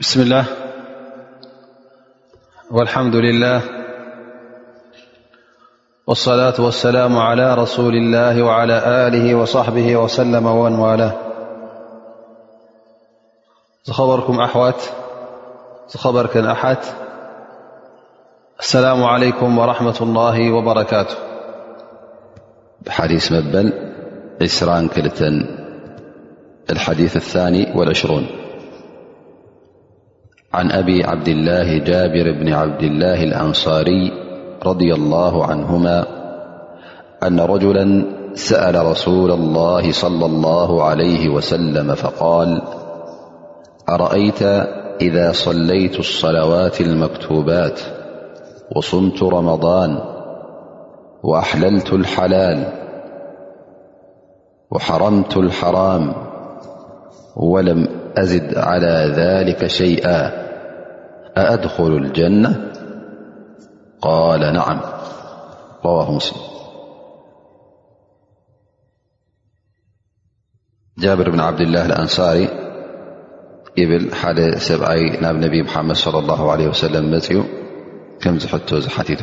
بسم الله والحمد لله والصلاة والسلام على رسول الله وعلى آله وصحبه وسلم ومنوالاه خبركم أحوت خبركم أحت السلام عليكم ورحمة الله وبركاته حديس مب عسرا كلة الحديث الثاني والعشرون عن أبي عبد الله جابر بن عبد الله الأنصاري رضي الله عنهما أن رجلا سأل رسول الله صلى الله عليه وسلم فقال أرأيت إذا صليت الصلوات المكتوبات وصمت رمضان وأحلوحرمت الحرام ولم أزد على ذلك شيئا أأدخل الجنة قال نعم رواه مسلم ጃብር ብን ዓብድላ ኣንሳሪ ይብል ሓደ ሰብኣይ ናብ ነቢ ሓመድ صለ ላ ለ ወሰለም መፅኡ ከምዚ ሕቶ ዝሓቲቱ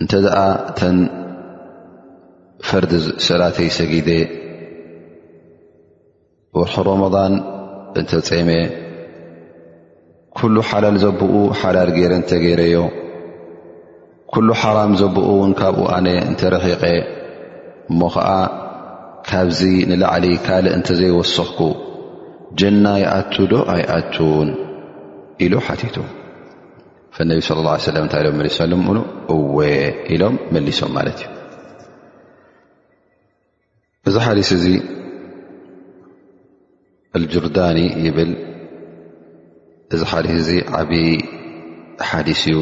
እንተ ደኣ እተን ፈርዲ ሰላተይ ሰጊደ ወርሒ ሮሞضን እንተፀመ ኩሉ ሓላል ዘብኡ ሓላል ገይረ እንተገይረዮ ኩሉ ሓራም ዘብኡ እውን ካብኡ ኣነ እንተረሒቀ እሞ ከዓ ካብዚ ንላዕሊ ካልእ እንተዘይወሰኽኩ ጀና ይኣቱ ዶ ኣይኣቱን ኢሉ ሓቲቱ ፈነቢ ስለ ላ ሰለም እንታይ ኢሎም መሊሶ ሉም እወ ኢሎም መሊሶም ማለት እዩ እዚ ሓዲስ እዚ ኣልጅርዳኒ ይብል እዚ ሓዲስ እዚ ዓብዪ ሓዲስ እዩ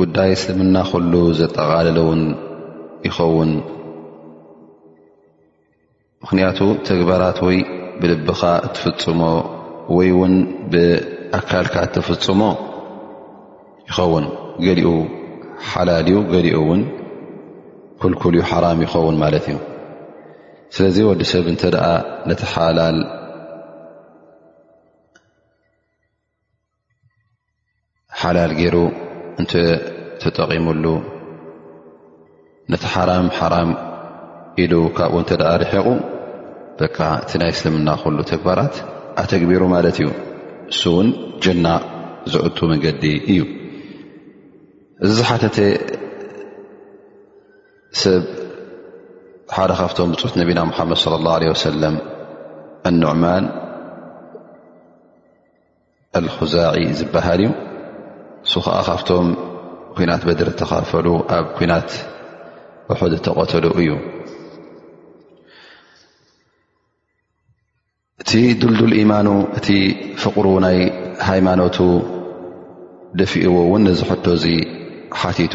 ጉዳይ እስልምና ኩሉ ዘጠቓለለ ውን ይኸውን ምኽንያቱ ተግባራት ወይ ብልብኻ እትፍፅሞ ወይ ውን ብኣካልካ እትፍፅሞ ይኸውን ገሊኡ ሓላል እዩ ገሊኡ እውን ኩልኩል ዩ ሓራም ይኸውን ማለት እዩ ስለዚ ወዲ ሰብ እንተ ደኣ ነቲ ሓላል ሓላል ገይሩ እንተ ተጠቒሙሉ ነቲ ሓራም ሓራም ኢሉ ካብኡ እንተ ርሒቑ በቃ እቲ ናይ እስልምና ኩሉ ተግባራት ኣተግቢሩ ማለት እዩ እሱ እውን ጀና ዘእቱ መንገዲ እዩ እዚ ዝሓተተ ሰብ ሓደ ካብቶም ብፁት ነቢና ሙሓመድ صለ ላه ለ ወሰለም ኣንዕማን ኣልኹዛዒ ዝበሃል እዩ እሱ ከዓ ካብቶም ኩናት በድሪ ተካፈሉ ኣብ ኩናት ውሑድ እተቐተሉ እዩ እቲ ዱልዱል ኢማኑ እቲ ፍቕሩ ናይ ሃይማኖቱ ደፊእዎ እውን ነዝሕቶ እዚ ሓቲቱ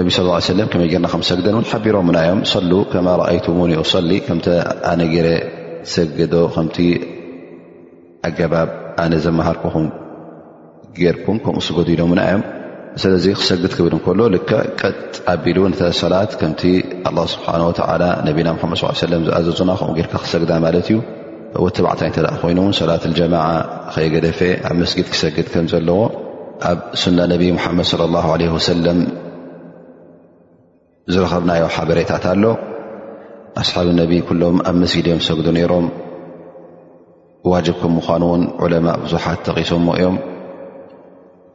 ነቢ ስ ሰለም ከመይ ገርና ከም ሰግደን እውን ሓቢሮምና እዮም ሰሉ ከማ ረኣይቱሙኒ ኡሰሊ ከምቲ ኣነ ገይረ ሰግዶ ከምቲ ኣገባብ ኣነ ዘመሃርኩኹም ጌርኩም ከምኡ ስገዱ ኢሎምና እዮም ስለዚ ክሰግድ ክብል እንከሎ ልክ ቀጥ ኣቢሉ ነተ ሰላት ከምቲ ኣላ ስብሓን ወተዓላ ነቢና ምሓመድ ስ ሰለም ዝኣዘዙና ከምኡ ጌርካ ክሰግዳ ማለት እዩ ወዲ ተባዕታይ እተ ኮይኑ ውን ሰላት ጀማዓ ከይገደፈ ኣብ መስጊድ ክሰግድ ከም ዘለዎ ኣብ ሱና ነቢ ሙሓመድ ለ ላ ለ ወሰለም ዝረኸብናዮ ሓበሬታት ኣሎ ኣስሓብ ነቢ ኩሎም ኣብ መስጊድ እዮም ዝሰግዱ ነይሮም ዋጅብ ከም ምኳኑ እውን ዑለማ ብዙሓት ተቒሶሞ እዮም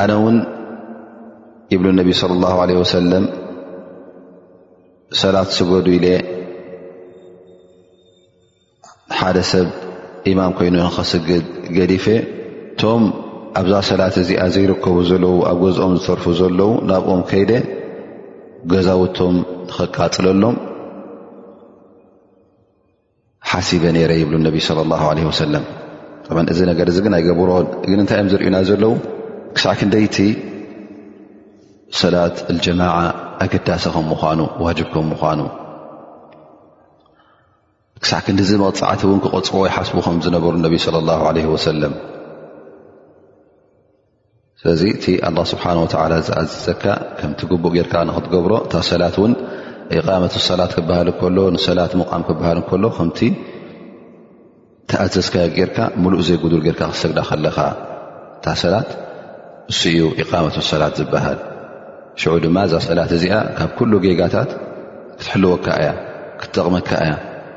ኣነ ውን ይብሉ ነቢ صለ ላه ለ ወሰለም ሰላት ስገዱ ኢለ ሓደ ሰብ ኢማም ኮይኑ ንኸስግድ ገዲፈ እቶም ኣብዛ ሰላት እዚኣ ዘይርከቡ ዘለዉ ኣብ ገዝኦም ዝተርፉ ዘለዉ ናብኦም ከይደ ገዛውቶም ንኸቃፅለሎም ሓሲበ ነረ ይብሉ ነቢ ለ ላ ለ ወሰለም እዚ ነገር እዚ ግን ኣይገብሮ ግን እንታይ እዮም ዝርእዩና ዘለዉ ክሳዕ ክንደይቲ ሰላት ልጀማዓ ኣገዳሲ ከም ምኳኑ ዋጅብ ከም ምኳኑ ክሳዕ ክንዲዚ መቕፃዕቲ እውን ክቐፅዎ ይሓስቡ ከም ዝነበሩ ነቢ ለ ላ ለ ወሰለም ስለዚ እቲ ኣላ ስብሓን ወተላ ዝኣዘዘካ ከምቲ ግቡእ ጌርካ ንክትገብሮ እታ ሰላት እውን ኢቃመት ሰላት ክበሃል ከሎ ንሰላት ምቛም ክበሃል ከሎ ከምቲ ተኣዘዝካ ጌርካ ሙሉእ ዘይጉዱል ጌርካ ክሰግዳ ከለኻ እታ ሰላት እሱ እዩ ኢቃመት ሰላት ዝበሃል ሽዑ ድማ እዛ ሰላት እዚኣ ካብ ኩሉ ጌጋታት ክትሕልወካ እያ ክትጠቕመካ እያ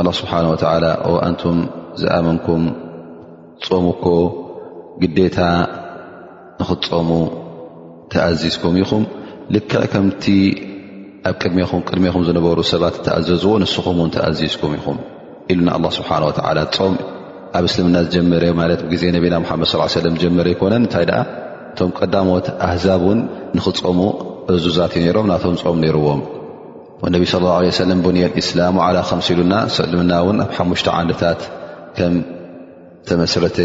ኣላ ስብሓን ወተላ ኦ ኣንቱም ዝኣመንኩም ጾሙ እኮ ግዴታ ንኽትጾሙ ተኣዚዝኩም ኢኹም ልክዕ ከምቲ ኣብ ቅድሜኹም ቅድሜኹም ዝነበሩ ሰባት እተኣዘዝዎ ንስኹም ውን ተኣዚዝኩም ኢኹም ኢሉና ኣላ ስብሓን ወተላ ጾም ኣብ እስልምና ዝጀመረ ማለት ብግዜ ነቢና ሓመድ ስ ሰለም ዝጀመረ ኣይኮነን እንታይ ደኣ እቶም ቀዳሞት ኣህዛብ እውን ንኽጾሙ እዙዛት እዩ ነሮም ናቶም ጾም ነይርዎም ነቢ ስ ላ ሰለም ቡንየ እስላሙ ዓላ ከምሲ ኢሉና ስልምና እውን ኣብ ሓሙሽተ ዓንድታት ከም ተመስረተ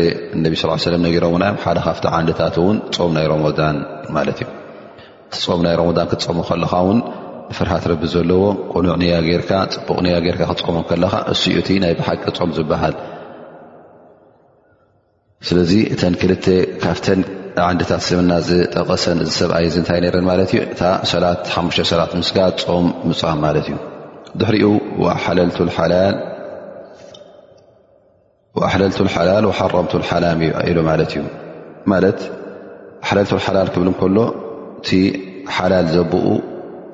ነቢ ስ ሰለም ነጊሮምና እዮም ሓደ ካብቲ ዓንድታት እውን ፆም ናይ ሮሞዳን ማለት እዩ እቲ ፆም ናይ ሮሞዳን ክትፀሙ ከለካ እውን ፍርሃት ረቢ ዘለዎ ቁኑዕ ንያ ጌርካ ፅቡቕ ንያ ጌርካ ክትፀሙ ከለካ እሱኡ እቲ ናይ ብሓቂ ፆም ዝበሃል ስለዚ እተን ክልተ ካብተን ዓንድታት እስልምና ዝጠቐሰን እዚ ሰብኣይ እዚ እንታይ ነረን ማለት እዩ እታ ሰላት ሓሙሽተ ሰላት ምስጋ ፆም ምፅም ማለት እዩ ድሕሪኡ ሓለልቱ ሓላል ሓረምቱ ሓላም ኢሉ ማለት እዩ ማለት ሓለልቱ ሓላል ክብል ከሎ እቲ ሓላል ዘብኡ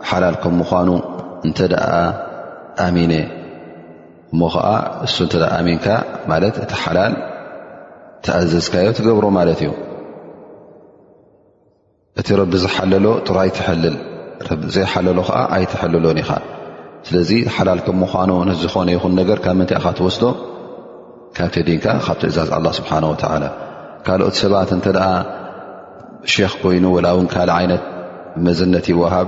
ሓላል ከም ምኳኑ እንተ ኣሚነ እሞ ኸዓ እሱ እንተ ኣሚንካ ማለት እቲ ሓላል ተኣዘዝካዮ ትገብሮ ማለት እዩ እቲ ረቢ ዝሓለሎ ጥራይ ትሐልል ዘይሓለሎ ከዓ ኣይትሐልሎን ኢኻ ስለዚ ሓላል ከም ምዃኑ ንዝኾነ ይኹን ነገር ካብ ምንታይ ኢኻ ትወስዶ ካብቲ ዲንካ ካብ ትእዛዝ ኣላ ስብሓን ወተዓላ ካልኦት ሰባት እንተ ሸክ ኮይኑ ወላ እውን ካልእ ዓይነት መዝነት ይወሃብ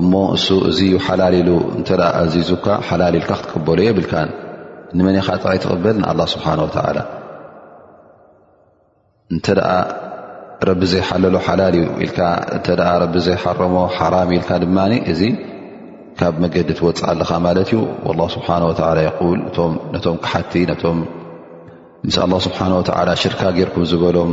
እሞ እሱ እዚ ዩ ሓላል ኢሉ እንተ ኣዚዙካ ሓላል ኢልካ ክትቅበሉ የብልካ ንመን ኢኻ ጥራይ ትቕበል ንኣላ ስብሓን ወተዓላ እንተ ረቢ ዘይሓለሎ ሓላል እዩ ኢልካ እተ ረቢ ዘይሓረሞ ሓራም ኢልካ ድማ እዚ ካብ መገዲ ትወፅእ ኣለኻ ማለት እዩ ላ ስብሓን ወላ የል እቶም ነቶም ክሓቲ ነቶም ምስ ኣላ ስብሓን ወተላ ሽርካ ጌርኩም ዝበሎም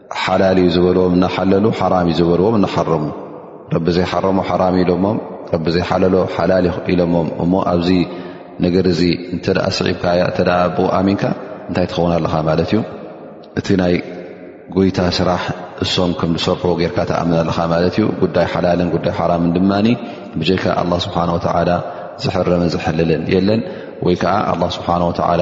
ሓላል እዩ ዝበልዎም እናሓለሉ ሓራም እዩ ዝበልዎም እናሓረሙ ረቢ ዘይሓረሞ ሓራም ኢሎሞም ረቢ ዘይሓለሎ ሓላል ኢሎሞም እሞ ኣብዚ ነገር እዚ እንተ ስዒብካ ያ እተ ብኡ ኣሚንካ እንታይ ትኸውን ኣለኻ ማለት እዩ እቲ ናይ ጎይታ ስራሕ እሶም ከም ዝሰርሑ ጌርካ ተኣምን ኣለኻ ማለት እዩ ጉዳይ ሓላልን ጉዳይ ሓራምን ድማ ብጀካ ኣላ ስብሓን ወተዓላ ዝሕረምን ዝሕልልን የለን ወይ ከዓ ኣላ ስብሓን ወተዓላ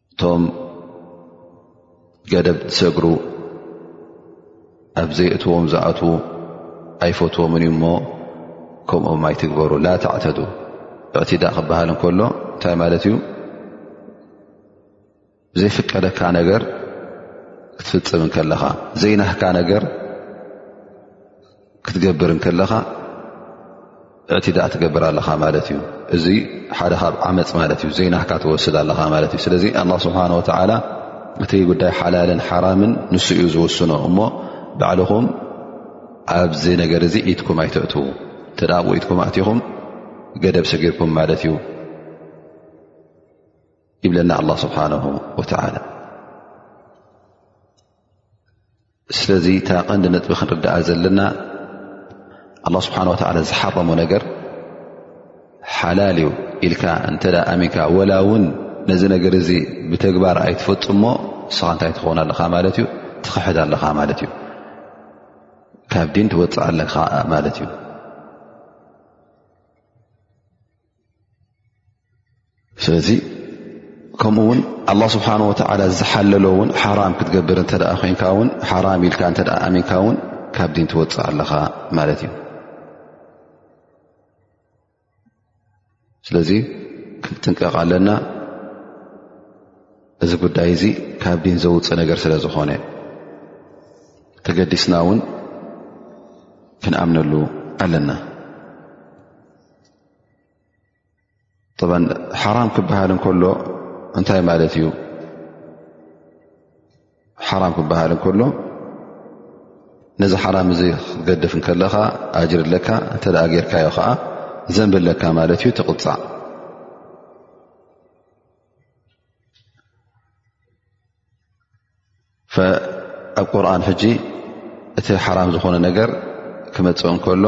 እቶም ገደብ ዝሰግሩ ኣብ ዘይእትዎም ዝኣትዉ ኣይፈትዎምን እዩ እሞ ከምኦም ኣይትግበሩ ላ ተዕተዱ እዕትዳ ክበሃል እንከሎ እንታይ ማለት እዩ ዘይፍቀደካ ነገር ክትፍፅም ከለኻ ዘይናህካ ነገር ክትገብር እንከለኻ ዕቲዳ ትገብር ኣለኻ ማለት እዩ እዚ ሓደ ካብ ዓመፅ ማለት እዩ ዘይናካ ትወስድ ኣለኻ ማለት እዩ ስለዚ ኣላ ስብሓን ወተዓላ እቲ ጉዳይ ሓላልን ሓራምን ንሱ እዩ ዝውስኖ እሞ ባዕልኹም ኣብዚ ነገር እዚ ኢትኩም ኣይተእትዉ ተዳብኡ ኢትኩም ኣእትኹም ገደብ ሰጊርኩም ማለት እዩ ይብለና ኣላ ስብሓን ወተዓላ ስለዚ እታ ቀንዲ ነጥቢ ክንርድኣ ዘለና ኣላ ስብሓን ወተዓላ ዝሓረሞ ነገር ሓላል እዩ ኢልካ እንተ ኣሚንካ ወላ እውን ነዚ ነገር እዚ ብተግባር ኣይትፈፅሞ ንስኻ እንታይ ትኸውን ኣለኻ ማለት እዩ ትኽሕድ ኣለኻ ማለት እዩ ካብ ዲን ትወፅእ ኣለኻ ማለት እዩ ስለዚ ከምኡ ውን ኣላ ስብሓን ወተላ ዝሓለሎ ውን ሓራም ክትገብር እንተ ኮንካ ውን ሓራም ኢልካ እተ ኣሚንካ ውን ካብ ዲን ትወፅእ ኣለኻ ማለት እዩ ስለዚ ክንጥንቀቕ ኣለና እዚ ጉዳይ እዚ ካብ ዲን ዘውፅእ ነገር ስለ ዝኾነ ተገዲስና ውን ክንኣምነሉ ኣለና ሓራም ክበሃል እንከሎ እንታይ ማለት እዩ ሓራም ክበሃል እንከሎ ነዚ ሓራም እዚ ክትገድፍ እንከለኻ ኣጅር ኣለካ እንተ ጌርካዮ ከዓ ዘንብ ኣለካ ማለት እዩ ትቕፃዕ ኣብ ቁርን ሕጂ እቲ ሓራም ዝኾነ ነገር ክመፅእ እንከሎ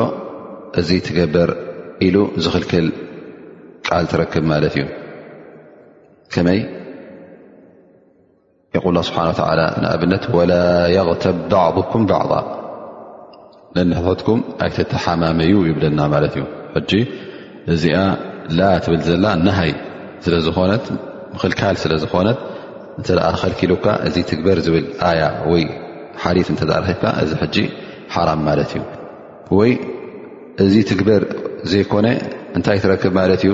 እዚ ትገበር ኢሉ ዝኽልክል ቃል ትረክብ ማለት እዩ ከመይ የቁል ስብሓ ንኣብነት ወላ የቕተብ ባዕኩም ባዕض ነንሕድሕድኩም ኣይተተሓማመዩ ይብለና ማለት እዩ ሕጂ እዚኣ ላ ትብል ዘላ ናሃይ ስለዝኾነት ምኽልካል ስለ ዝኾነት እንተ ከልኪሉካ እዚ ትግበር ዝብል ኣያ ወይ ሓዲት እተ ረኪብካ እዚ ሕጂ ሓራም ማለት እዩ ወይ እዚ ትግበር ዘይኮነ እንታይ ትረክብ ማለት እዩ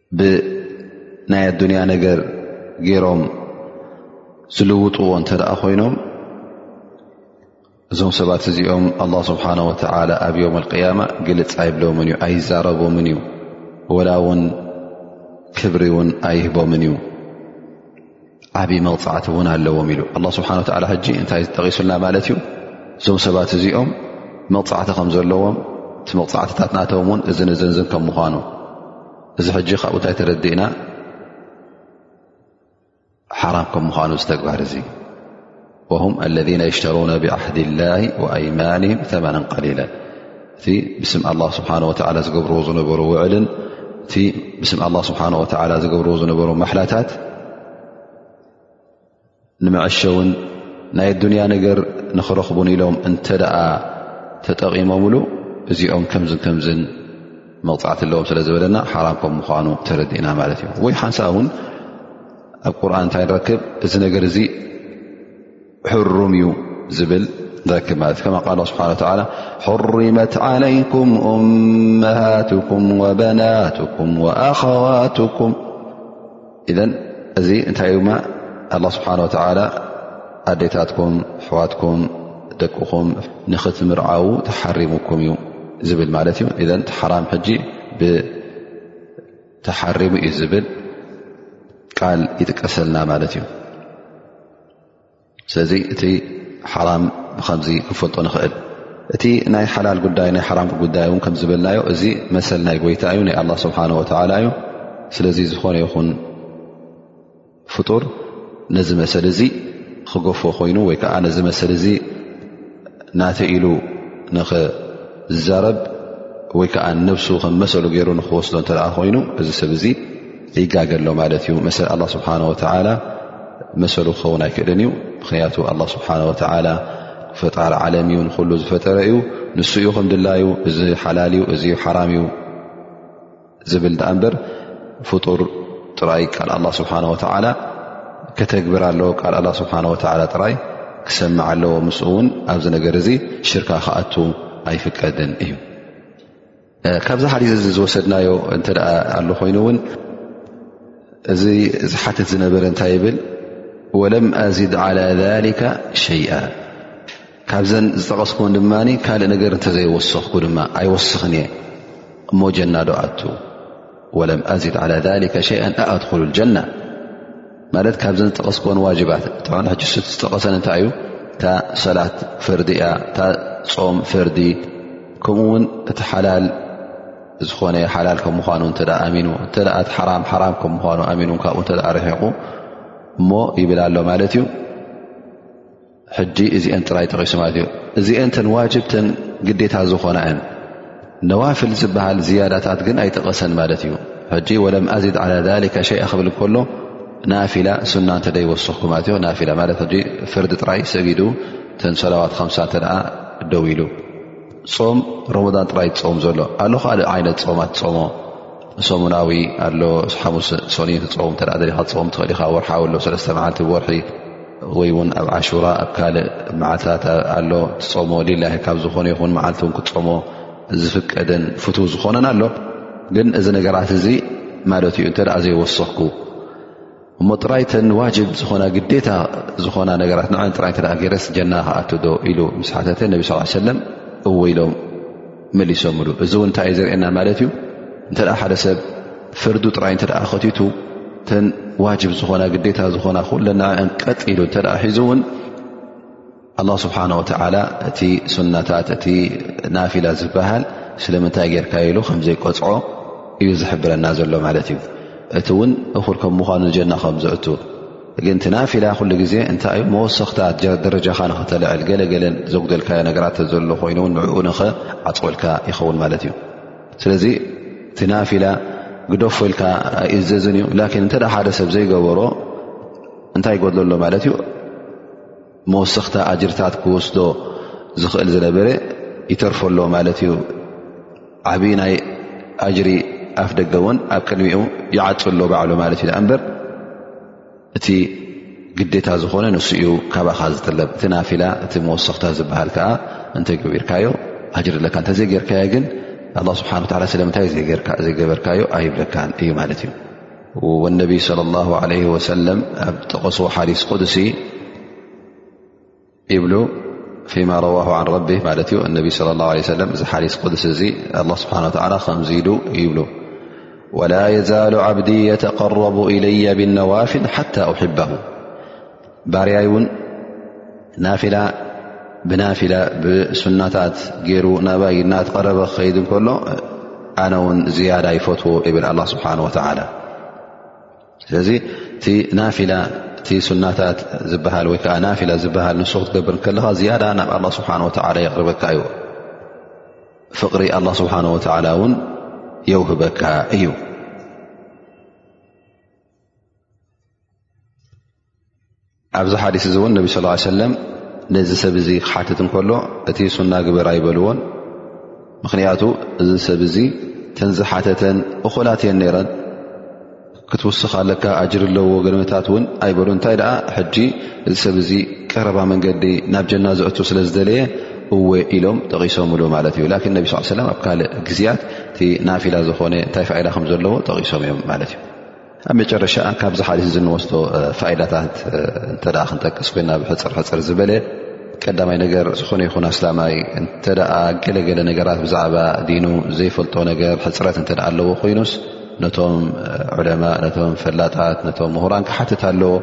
ብናይ ኣዱንያ ነገር ገይሮም ዝልውጥዎ እንተ ደኣ ኮይኖም እዞም ሰባት እዚኦም ኣላ ስብሓን ወተላ ኣብ ዮም ልቅያማ ግልፅ ኣይብሎምን እዩ ኣይዛረቦምን እዩ ወላ እውን ክብሪ እውን ኣይህቦምን እዩ ዓብይ መቕፃዕቲ እውን ኣለዎም ኢሉ ኣላ ስብሓን ወተዓላ ሕጂ እንታይ ዝጠቒሱልና ማለት እዩ እዞም ሰባት እዚኦም መቕፃዕቲ ከም ዘለዎም እቲ መቕፃዕትታት ናቶም እውን እዝን እዝንዝን ከም ምኳኑ እዚ ሕጂ ካብኡ እንታይ ተረዲእና ሓራም ከም ምኳኑ ዝተግባር እዙ ወሁም ኣለذነ የሽተሩነ ብዓህድ ላሂ ወኣይማንህም ተመና ቀሊላ እቲ ብስም ኣላ ስብሓን ወተላ ዝገብርዎ ዝነበሩ ውዕልን እቲ ብስም ኣላ ስብሓን ወተላ ዝገብርዎ ዝነበሩ ማሕላታት ንመዐሸውን ናይ ኣዱንያ ነገር ንኽረኽቡን ኢሎም እንተ ደኣ ተጠቒሞምሉ እዚኦም ከምዝን ከምዝን መቕፃዕቲ ኣለዎም ስለ ዝበለና ሓራም ከም ምኳኑ ተረዲእና ማለት እዩ ወይ ሓንሳ እውን ኣብ ቁርን እንታይ ንረክብ እዚ ነገር እዚ ሕሩም እዩ ዝብል ንረክብ ማለት ከማ ቃል ስብሓ ላ ሕርመት ዓለይኩም እመሃትኩም ወበናትኩም ወኣኸዋትኩም እን እዚ እንታይ እዩማ ኣላ ስብሓን ወተላ ኣዴታትኩም ኣሕዋትኩም ደቅኹም ንኽትምርዓው ተሓሪሙኩም እዩ ዝብል ማለት እዩ እን ሓራም ሕጂ ተሓሪሙ እዩ ዝብል ቃል ይጥቀሰልና ማለት እዩ ስለዚ እቲ ሓራም ብከምዚ ክንፈልጦ ንኽእል እቲ ናይ ሓላል ጉዳይ ናይ ሓራም ጉዳይ እውን ከም ዝበልናዮ እዚ መሰል ናይ ጎይታ እዩ ናይ ኣላ ስብሓን ወተላ እዩ ስለዚ ዝኾነ ይኹን ፍጡር ነዚ መሰል እዚ ክገፎ ኮይኑ ወይ ከዓ ነዚ መሰል እዚ ናተ ኢሉ ንኽዛረብ ወይ ከዓ ነብሱ ከም መሰሉ ገይሩ ንክወስዶ እተ ኮይኑ እዚ ሰብ እዚ ይጋገሎ ማለት እዩ መሰል ኣላ ስብሓን ወተላ መሰሉ ክኸውን ኣይክእልን እዩ ምክንያቱ ኣላ ስብሓን ወተላ ፈጣሪ ዓለም እዩ ንኩሉ ዝፈጠረ እዩ ንሱ እዩ ከምድላዩ እዚ ሓላል እዩ እዚ ሓራም እዩ ዝብል ድኣ እምበር ፍጡር ጥራይ ቃል ኣላ ስብሓን ወተዓላ ከተግብር ኣለዎ ቃል ኣላ ስብሓን ወተዓላ ጥራይ ክሰምዕ ኣለዎ ምስኡ እውን ኣብዚ ነገር እዚ ሽርካ ክኣቱ ኣይፍቀድን እዩ ካብዚ ሓዲስ እዚ ዝወሰድናዮ እንተ ኣሉ ኮይኑ እውን እዚ ዝሓትት ዝነበረ እንታይ ይብል ወለም ኣዚድ ዓላ ሊከ ሸይኣ ካብዘን ዝጠቐስክወን ድማ ካልእ ነገር እንተዘይወሰኽኩ ድማ ኣይወስኽን እየ እሞ ጀናዶ ኣቱ ወለም ኣዚድ ዓላ ሊከ ሸይአ ኣኣድኹሉ ጀና ማለት ካብዘን ዝጠቐስክወን ዋጅባት ን ሕጂ ስ ዝጠቐሰን እንታይ እዩ እታ ሰላት ፈርዲ እያ እታ ፆም ፈርዲ ከምኡ ውን እቲ ሓላል ዝኾነ ሓላል ከም ምኳኑ እተ ኣሚኑ እተ እቲ ሓራም ሓራም ከም ምኳኑ ኣሚኑ ካብኡ እተ ርሒቑ እሞ ይብል ኣሎ ማለት እዩ ሕጂ እዚአን ጥራይ ጠቂሱ ማለት እዩ እዚአን ተን ዋጅብ ተን ግዴታ ዝኾና እየን ነዋፍል ዝበሃል ዝያዳታት ግን ኣይጠቐሰን ማለት እዩ ሕጂ ወለም ኣዚድ ዓላ ሊካ ሸይኣ ክብል ከሎ ናፊላ ሱና እንተ ይወስኽኩ ማለት እ ናፊላ ማለት ሕጂ ፍርዲ ጥራይ ሰጊዱ ተን ሰላዋት ከምሳ እተ ደው ኢሉ ፆም ሮሞዳን ጥራይ ትፀውም ዘሎ ኣሉ ካል ዓይነት ፆማት ፀሞ ሰሙናዊ ኣሎ ሓሙስ ሶኒ ትፀውም ተ ደኻ ትፀውም ትኽእል ኢኻ ወርሓዊ ኣሎ ሰለስተ መዓልቲ ብወርሒ ወይ እውን ኣብ ዓሹራ ኣብ ካልእ መዓልትታት ኣሎ ትፀሞ ሌላ ካብ ዝኾነ ይኹን መዓልቲ እውን ክትፀሞ ዝፍቀድን ፍት ዝኾነን ኣሎ ግን እዚ ነገራት እዚ ማለት እዩ እንተ ዘይወሰኽኩ እሞ ጥራይ ተን ዋጅብ ዝኾና ግዴታ ዝኾና ነገራት ንዐን ጥራይ እተ ገይረስ ጀና ክኣት ዶ ኢሉ ምስ ሓተተ ነቢ ስ ሰለም እወ ኢሎም መሊሶምሉ እዚ እውን እንታይ እዩ ዘርእና ማለት እዩ እንተ ሓደ ሰብ ፍርዱ ጥራይ እተ ከቲቱ ተን ዋጅብ ዝኾና ግዴታ ዝኾና ኩለን ንዐን ቀጥ ኢሉ እተ ሒዙ እውን ኣላ ስብሓን ወተዓላ እቲ ሱናታት እቲ ናፊላ ዝበሃል ስለምንታይ ጌርካ ኢሉ ከም ዘይቆፅዖ እዩ ዝሕብረና ዘሎ ማለት እዩ እቲ እውን እኹል ከም ምዃኑ ጀና ከም ዘእቱ ግን ቲ ናፊላ ኩሉ ግዜ እንታይ እዩ መወሰኽታ ደረጃኻ ንክተልዕል ገለገለን ዘጉደልካዮ ነገራት ዘሎ ኮይኑ ውን ንዕኡ ንኸዓፅወልካ ይኸውን ማለት እዩ ስለዚ እቲ ናፊላ ግደፎ ኢልካ ኣይእዘዝን እዩ ላኪን እንተ ሓደ ሰብ ዘይገበሮ እንታይ ይጎድለሎ ማለት እዩ መወሰኽታ ኣጅርታት ክወስዶ ዝኽእል ዝነበረ ይተርፎ ኣሎ ማለት እዩ ዓብ ናይ ኣጅሪ ኣፍ ደገ እውን ኣብ ቅድሚኡ ይዓፅ ኣሎ ባዕሉ ማለት እዩ እበር እቲ ግዴታ ዝኾነ ንሱ እዩ ካባኻ ዝጥለብ እቲ ናፊላ እቲ መወሰኽታ ዝበሃል ከዓ እንተገቢርካዮ ኣጅር ኣለካ እንተዘይገርካዮ ግን ኣላ ስብሓን ላ ስለምንታይ ዘይገበርካዮ ኣይብለካን እዩ ማለት እዩ والنبي صلى الله عليه وسلم ق حيث قدس ب فيما رواه عن ربه لى الله عله سم يث دس الله سبحانه وتالى م ب ولا يزال عبدي يتقرب إلي بالنوافل حتى أحبه ባርያይ እውን ናፊላ ብናፊላ ብሱናታት ገይሩ ናባይ እናተቐረበ ክኸይድ እንከሎ ኣነ ውን ዝያዳ ይፈትዎ ይብል ኣላ ስብሓን ወተዓላ ስለዚ እቲ ናፊላ እቲ ሱናታት ዝበሃል ወይ ከዓ ናፊላ ዝበሃል ንሱ ክትገብር ከለኻ ዝያዳ ናብ ኣላ ስብሓን ወተዓላ የቕርበካ እዩ ፍቕሪ ኣላ ስብሓን ወተዓላ እውን የውህበካ እዩ ኣብዚ ሓዲስ እዚ እውን ነቢ ስ ሰለም ነዚ ሰብ እዚ ክሓትት እንከሎ እቲ ሱና ግበር ኣይበልዎን ምኽንያቱ እዚ ሰብ እዚ ተንዝሓተተን እኹላት እየን ነይረን ክትውስኽ ኣለካ ኣጅር ኣለዎ ገለመታት እውን ኣይበሉ እንታይ ደኣ ሕጂ እዚ ሰብ እዚ ቀረባ መንገዲ ናብ ጀና ዘእቱ ስለ ዝደለየ እወ ኢሎም ጠቒሶምሉ ማለት እዩ ላን ነቢ ስ ሰለም ኣብ ካልእ ግዜያት እቲ ናፊላ ዝኾነ እንታይ ፋዒዳ ከም ዘለዎ ጠቒሶም እዮም ማለት እዩ ኣብ መጨረሻ ካብዚ ሓሊት እዚ ንወስዶ ፋይዳታት እንተ ክንጠቅስ ኮይና ብሕፅር ሕፅር ዝበለ ቀዳማይ ነገር ዝኾነ ይኹን ኣስላማይ እንተ ገለገለ ነገራት ብዛዕባ ዲኑ ዘይፈልጦ ነገር ሕፅረት እንተ ኣለዎ ኮይኑስ ነቶም ዕለማ ነቶም ፈላጣት ነቶም ምሁራን ክሓትት ኣለዎ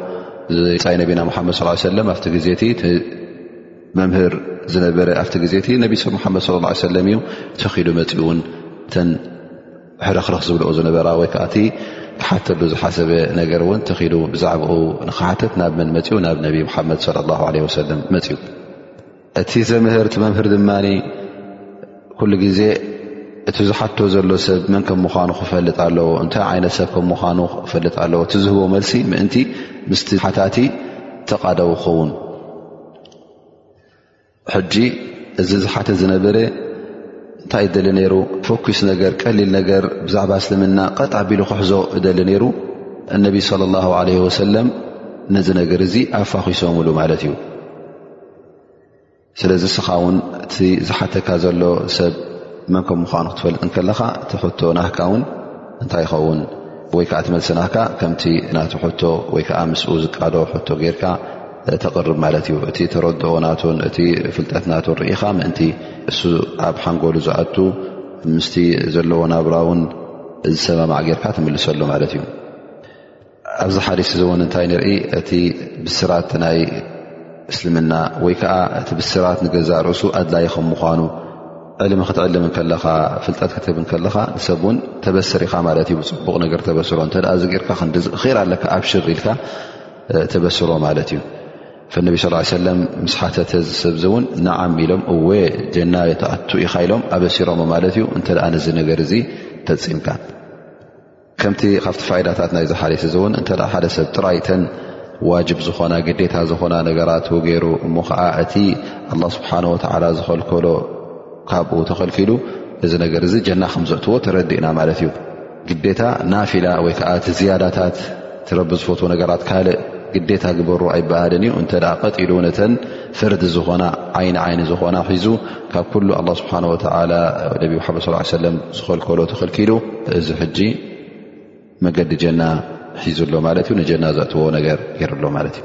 ዝፃይ ነቢና ሙሓመድ ስ ሰለም ኣብቲ ግዜ እቲ መምህር ዝነበረ ኣብቲ ግዜ እቲ ነቢ ስ ሙሓመድ ስ ሰለም እዩ ተኺዱ መፅኡ ውን እተን ሕርኽርኽ ዝብልኡ ዝነበራ ወይ ከዓ እቲ ክሓተሉ ዝሓሰበ ነገር እውን ተኺዱ ብዛዕባኡ ንክሓተት ናብ መን መፅኡ ናብ ነቢ ሙሓመድ ለ ላ ለ ወሰለም መፅኡ እቲ ዘምህር እቲ መምህር ድማ ኩሉ ግዜ እቲ ዝሓቶ ዘሎ ሰብ መን ከም ምዃኑ ክፈልጥ ኣለዎ እንታይ ዓይነት ሰብ ከም ምዃኑ ክፈልጥ ኣለዎ እቲ ዝህቦ መልሲ ምእንቲ ምስቲ ሓታቲ ተቓደው ክኸውን ሕጂ እዚ ዝሓተ ዝነበረ እንታይ እደሊ ነይሩ ፈኲስ ነገር ቀሊል ነገር ብዛዕባ እስልምና ቐጥ ኣቢሉ ክሕዞ እደሊ ነይሩ እነቢ صለ ላሁ ለ ወሰለም ነዚ ነገር እዚ ኣፋኺሶምሉ ማለት እዩ ስለዚ ስኻ ውን እቲ ዝሓተካ ዘሎ ሰብ መን ከም ምዃኑ ክትፈልጥ እንከለኻ እቲ ሕቶ ናህካ ውን እንታይ ይኸውን ወይ ከዓ ትመልሰናካ ከምቲ ናቲ ሕቶ ወይ ከዓ ምስኡ ዝቃዶ ሕቶ ጌርካ ተቕርብ ማለት እዩ እቲ ተረድኦ ናቱን እቲ ፍልጠት ናቱን ርኢኻ ምእንቲ እሱ ኣብ ሓንጎሉ ዝኣቱ ምስቲ ዘለዎ ናብራ ውን ዝሰማማዕ ጌርካ ትምልሰሉ ማለት እዩ ኣብዚ ሓዲስ እዚ እውን እንታይ ንርኢ እቲ ብስራት ናይ እስልምና ወይ ከዓ እቲ ብስራት ንገዛእ ርእሱ ኣድላይ ከም ምኳኑ ዕልሚ ክትዕልም ከለኻ ፍልጠት ክትህብ ከለኻ ንሰብ ውን ተበስር ኢኻ ማለት እዩ ብፅቡቕ ነገር ተበስሮ እተ ዝገርካ ክንዲ ራ ኣለካ ኣብሽር ኢልካ ተበስሮ ማለት እዩ ነቢ ስ ሰለ ምስ ሓተተ ዝሰብዚ እውን ንዓም ኢሎም እወ ጀና ተኣቱ ኢኻ ኢሎም ኣበሲሮም ማለት እዩ እንተ ነዚ ነገር እዚ ፈፂምካ ከምቲ ካብቲ ፋይዳታት ናይ ዝሓሊት እዚ እውን እተ ሓደ ሰብ ጥራይተን ዋጅብ ዝኾና ግዴታ ዝኾና ነገራት ገይሩ እሞ ከዓ እቲ ኣላ ስብሓን ወተዓላ ዝኸልከሎ ካብኡ ተኸልኪሉ እዚ ነገር እዚ ጀና ከምዘእትዎ ተረዲእና ማለት እዩ ግዴታ ናፊላ ወይ ከዓ እቲ ዝያዳታት ትረቢ ዝፈትዎ ነገራት ካልእ ግዴታ ግበሩ ኣይበሃልን እዩ እንተ ቀጢሉ ነተን ፍርዲ ዝኾና ዓይኒ ዓይኒ ዝኾና ሒዙ ካብ ኩሉ ኣላ ስብሓን ወተላ ነቢ ሓመድ ስ ሰለም ዝኸልከሎ ተኸልኪሉ እዚ ሕጂ መገዲ ጀና ሒዙ ኣሎ ማለት እዩ ንጀና ዘእትዎ ነገር ገይሩ ኣሎ ማለት እዩ